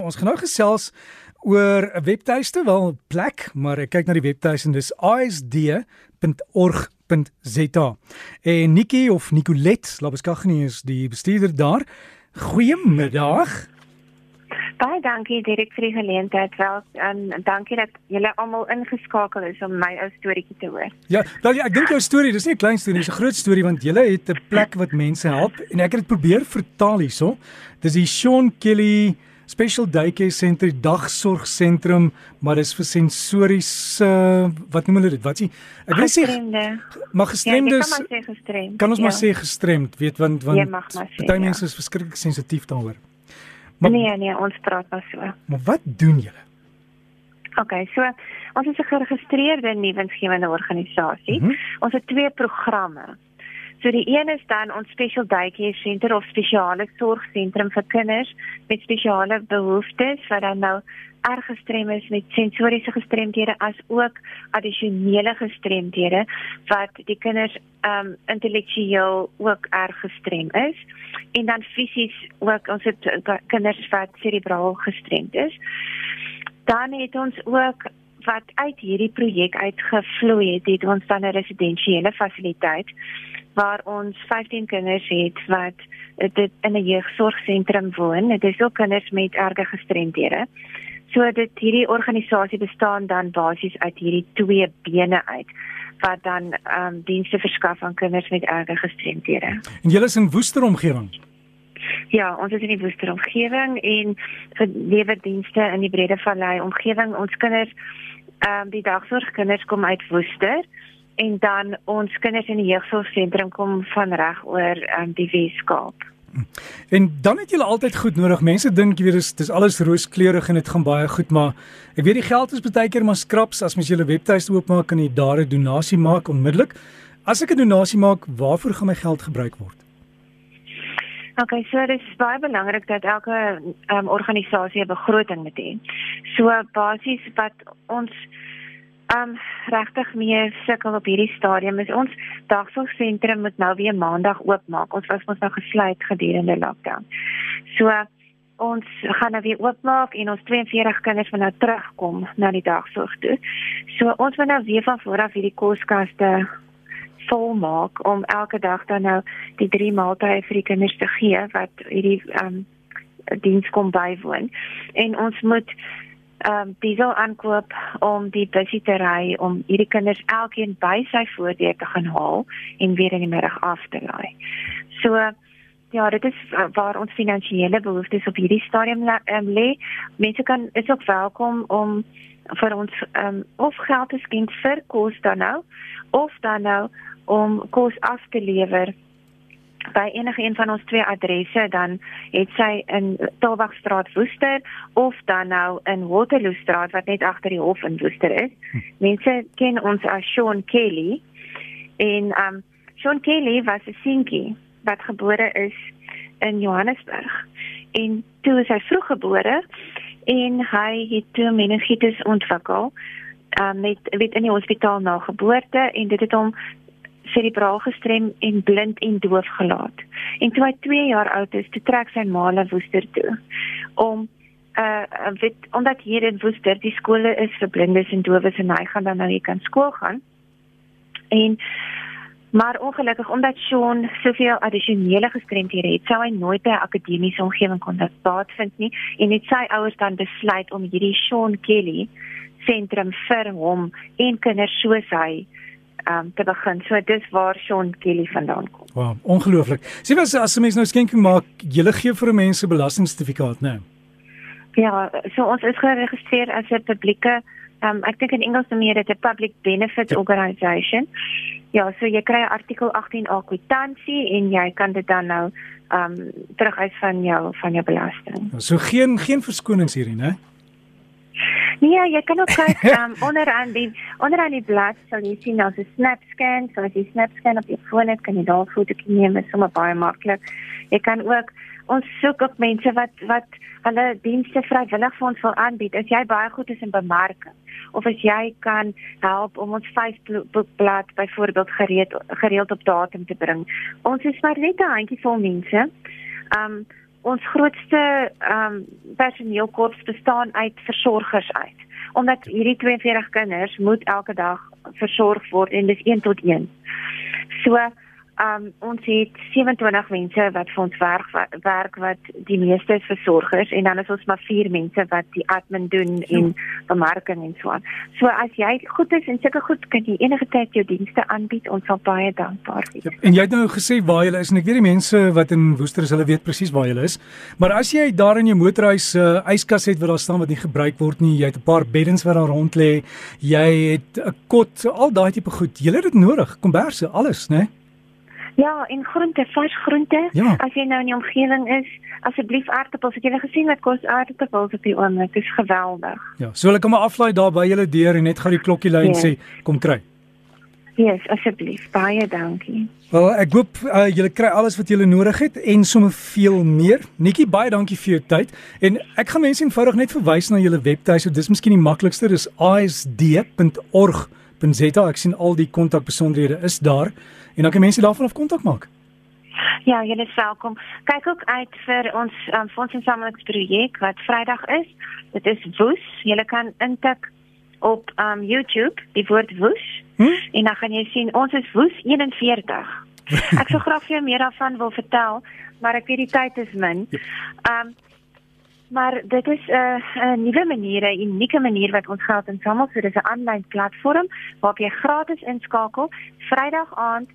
Ons gaan nou gesels oor 'n webtuiste, wel plek, maar ek kyk na die webtuiste en dis asd.org.za. En Nikki of Nicolet, Labeskagni is die bestuurder daar. Goeiemiddag. Baie dankie direk vir die geleentheid. Wel, en dankie dat julle almal ingeskakel is om my ou storieetjie te hoor. Ja, wel ja, ek dink jou storie, dis nie 'n klein storie, dis 'n groot storie want julle het 'n plek wat mense help en ek het dit probeer vertaal hierso. Dis die Sean Kelly Special Daycare Center dagsorgsentrum, maar dis vir sensoriese uh, wat noem hulle dit? Wat sê? Ek wil sê maar gestremdes. Ja, kan, gestremd. kan ons ja. maar sê gestremd, weet want want baie ja. mense is verskriklik sensitief daaroor. Maar, nee, nee, ons praat maar so. Maar wat doen julle? OK, so ons is 'n geregistreerde nuwensgewende organisasie. Mm -hmm. Ons het twee programme. So die een is dan ons special daycare center of spesiale sorgsentrum vir kinders met spesiale behoeftes wat dan nou erg gestrem is met sensoriese gestremdhede as ook addisionele gestremdhede wat die kinders um intellektueel ook erg gestrem is en dan fisies ook ons het uh, kinders wat cerebraal gestremd is. Dan het ons ook wat uit hierdie projek uitgevloei het, het ons dan 'n residensiële fasiliteit waar ons 15 kinders het wat dit in 'n jeugsorgsentrum woon. Dit is ook kinders met erge gestremdhede. So dit hierdie organisasie bestaan dan basies uit hierdie twee bene uit wat dan ehm um, dienste verskaf aan kinders met erge gestremdhede. En julle is in Woester omgewing. Ja, ons is in die Woester omgewing en lewer dienste in die Brede Vallei omgewing. Ons kinders ehm um, die dagsorgkinders kom uit Woester en dan ons kinders in die jeugsorgsentrum kom van reg oor um, die Weskaap. En dan het julle altyd goed nodig. Mense dink jy weet dis dis alles rooskleurig en dit gaan baie goed, maar ek weet die geld is baie keer maar skraps as mens julle webtuiste oopmaak kan jy daar 'n donasie maak onmiddellik. As ek 'n donasie maak, waarvoor gaan my geld gebruik word? OK, so dit is baie belangrik dat elke um, organisasie 'n begroting moet hê. So basies wat ons um regtig mee sukkel op hierdie stadium is ons dagsorgsentrum moet nou weer maandag oopmaak. Ons was mos nou gesluit gedurende lockdown. So ons gaan nou weer oopmaak en ons 42 kinders moet nou terugkom na die dagsorg toe. So ons moet nou weer van voor af hierdie koskaste volmaak om elke dag dan nou die drie maaltye vir die kinders te gee wat hierdie um diens kom bywoon. En ons moet ehm um, diesel aankoop om die busie te ry om hierdie kinders elkeen by sy voordeur te gaan haal en weer in die middag af te laai. So ja, dit is waar ons finansiële behoeftes op hierdie stadium um, lê. Mense kan is ook welkom om vir ons um, of geld te skenk vir kos dan nou of dan nou om kos af te lewer by enige een van ons twee adresse dan het sy in Tolwagstraat Woester of dan nou in Waterloo Straat wat net agter die hof in Woester is. Hm. Mense ken ons as Sean Kelly en um Sean Kelly was 'n seentjie wat gebore is in Johannesburg en toe is hy vroeg gebore en hy het toe meningitis ontwikkel um met weet in die hospitaal na geboorte en dit het hom cerebraal gestrem en blind en doof gelaat. En toe hy 2 jaar oud is, toe trek sy ma na Woester toe om uh weet omdat hier in Woester die skole is vir blindes en dowes en hy gaan dan nou hier kan skool gaan. En maar ongelukkig omdat Sean soveel addisionele gestremdhede het, sou hy nooit by 'n akademiese omgewing kon plaasvind nie en het sy ouers dan besluit om hierdie Sean Kelly sentrum vir hom en kinders soos hy um, te begin. So dis waar Sean Kelly vandaan kom. Wow, ongelooflik. Sien as as 'n mens nou skenking maak, jy gee vir 'n mens 'n belastingsertifikaat, né? Nee? Ja, so ons is geregistreer as 'n publieke um, ek dink in Engels noem jy dit 'n public benefit ja. organisation. Ja, so jy kry artikel 18A kwitansie en jy kan dit dan nou ehm um, teruguit van jou van jou belasting. So geen geen verskonings hierin, né? Nee, jy kan ook kyk um, onderaan die onderaan die blad sal jy sien daar's 'n snap scan, so as jy snap scan op jou foon het, kan jy daar foto neem, is sommer baie maklik. Jy kan ook ons soek op mense wat wat hulle dienste vrywillig vir ons wil aanbied. As jy baie goed is in bemarking of as jy kan help om ons Facebookblad byvoorbeeld gereed gereeld op datum te bring. Ons is maar net 'n handjievol mense. Um ons grootste ehm um, personeelkorps bestaan uit versorgers uit. Omdat hierdie 42 kinders moet elke dag versorg word en dis 1 tot 1. So Um ons het 27 mense wat vir ons werk werk wat die meeste is versorgers en dan is ons maar 4 mense wat die admin doen en bemarking en so aan. So as jy goed is en sulke goed kan jy enige tyd jou dienste aanbied. Ons sal baie dankbaar wees. Ja, en jy het nou gesê waar jy is en ek weet die mense wat in Woester is, hulle weet presies waar jy is. Maar as jy daar in jou motorhuis 'n uh, yskas het wat daar staan wat nie gebruik word nie, jy het 'n paar beddens wat daar rond lê, jy het 'n kot, al daai tipe goed. Jy het dit nodig, komberse, alles, né? Nee? Ja, en groente, vars groente. Ja. As jy nou in die omgewing is, asseblief aardappels. Het jy al gesien wat kos aardappels op die oomblik? Dit is geweldig. Ja, so hulle kom maar aflaai daar by julle deur en net gaan die klokkie lui en yes. sê kom kry. Ja, yes, asseblief. Baie dankie. Wel, ek hoop uh, julle kry alles wat julle nodig het en sommer veel meer. Nikki, baie dankie vir jou tyd. En ek gaan mense eenvoudig net verwys na julle webtuiste. Dis miskien die maklikste. Dis asd.org Benzeta, ek sien al die kontakbesonderhede is daar en dan kan mense daarvan af kontak maak. Ja, julle is welkom. Kyk ook uit vir ons um, fondsinsamelingsprojek wat Vrydag is. Dit is Woes. Julle kan intik op um YouTube die woord Woes hm? en dan gaan jy sien ons is Woes 41. Ek sou graag vir jou meer daarvan wil vertel, maar ek weet die tyd is min. Um Maar dit is 'n uh, 'n nuwe manier, 'n unieke manier wat ons geld insamel. So dis 'n aanlyn platform waar jy gratis inskakel Vrydag aand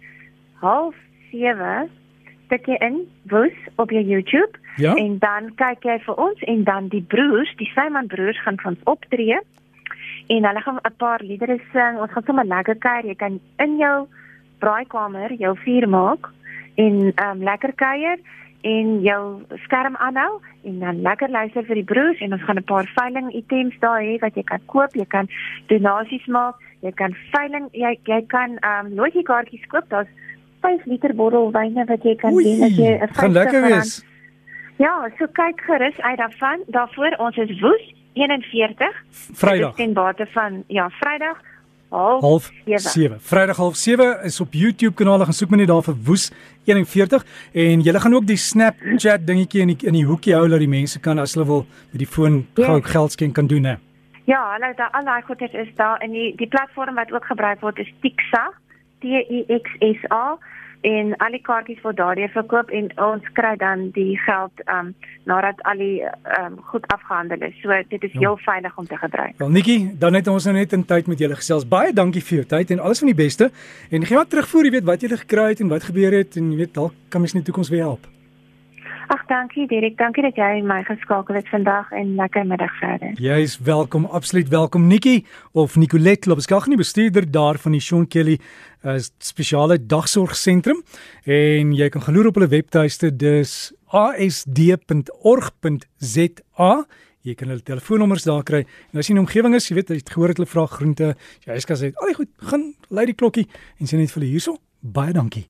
07:30 tik jy in Woes op jou YouTube ja? en dan kyk jy vir ons en dan die broers, die Simon broers gaan van optree en hulle gaan 'n paar liedere sing. Ons gaan sommer lekker kuier. Jy kan in jou braaikamer jou vuur maak en ehm um, lekker kuier en jou skerm aanhou en dan lekker luister vir die broers en ons gaan 'n paar veiling items daar hê wat jy kan koop, jy kan donasies maak, jy kan veiling jy jy kan ehm um, logie kaartjies koop, daar's 5 liter bottel wyne wat jy kan doen as jy 'n gaan lekker wees. Ja, so kyk gerus uit daarvan. Daarvoor ons is woes 41 Vrydag. Ten bate van ja, Vrydag half 7. Vrydag half 7 is op YouTube kanaal gaan soek net daar vir Woes 41 en jy gaan ook die Snapchat dingetjie in die in die hoekie hou dat die mense kan as hulle wil met die foon yes. gou geld skenk kan doen hè. Ja, hulle daar al daai goeders is daar in die die platform wat ook gebruik word is Tixa T I X S A en al die kaartjies word daardeur verkoop en ons kry dan die geld um nadat al die um goed afgehandel is. So dit is ja. heel veilig om te gebruik. Wel Nikki, dan het ons nou net in tyd met julle gesels. Baie dankie vir jou tyd en alles van die beste. En gee maar terugvoer, jy weet wat jy gekry het en wat gebeur het en jy weet dalk kan mens in die toekoms weer help. Ag dankie Dirk, dankie dat jy my geskakel het vandag en lekker middag verder. Jy is welkom, absoluut welkom Nikki of Nicolet Lobskag nie bestuurder daar van die Sean Kelly uh, spesiale dagsorgsentrum en jy kan geloer op hulle webtuiste dis asd.org.za Jy kan hulle telefoonnommers daar kry. En as jy in omgewing is, jy weet, jy het gehoor dat hulle vra groente, jy sê as jy, "Ag, goed, gaan lei die klokkie en sê net vir hulle hierso. Baie dankie."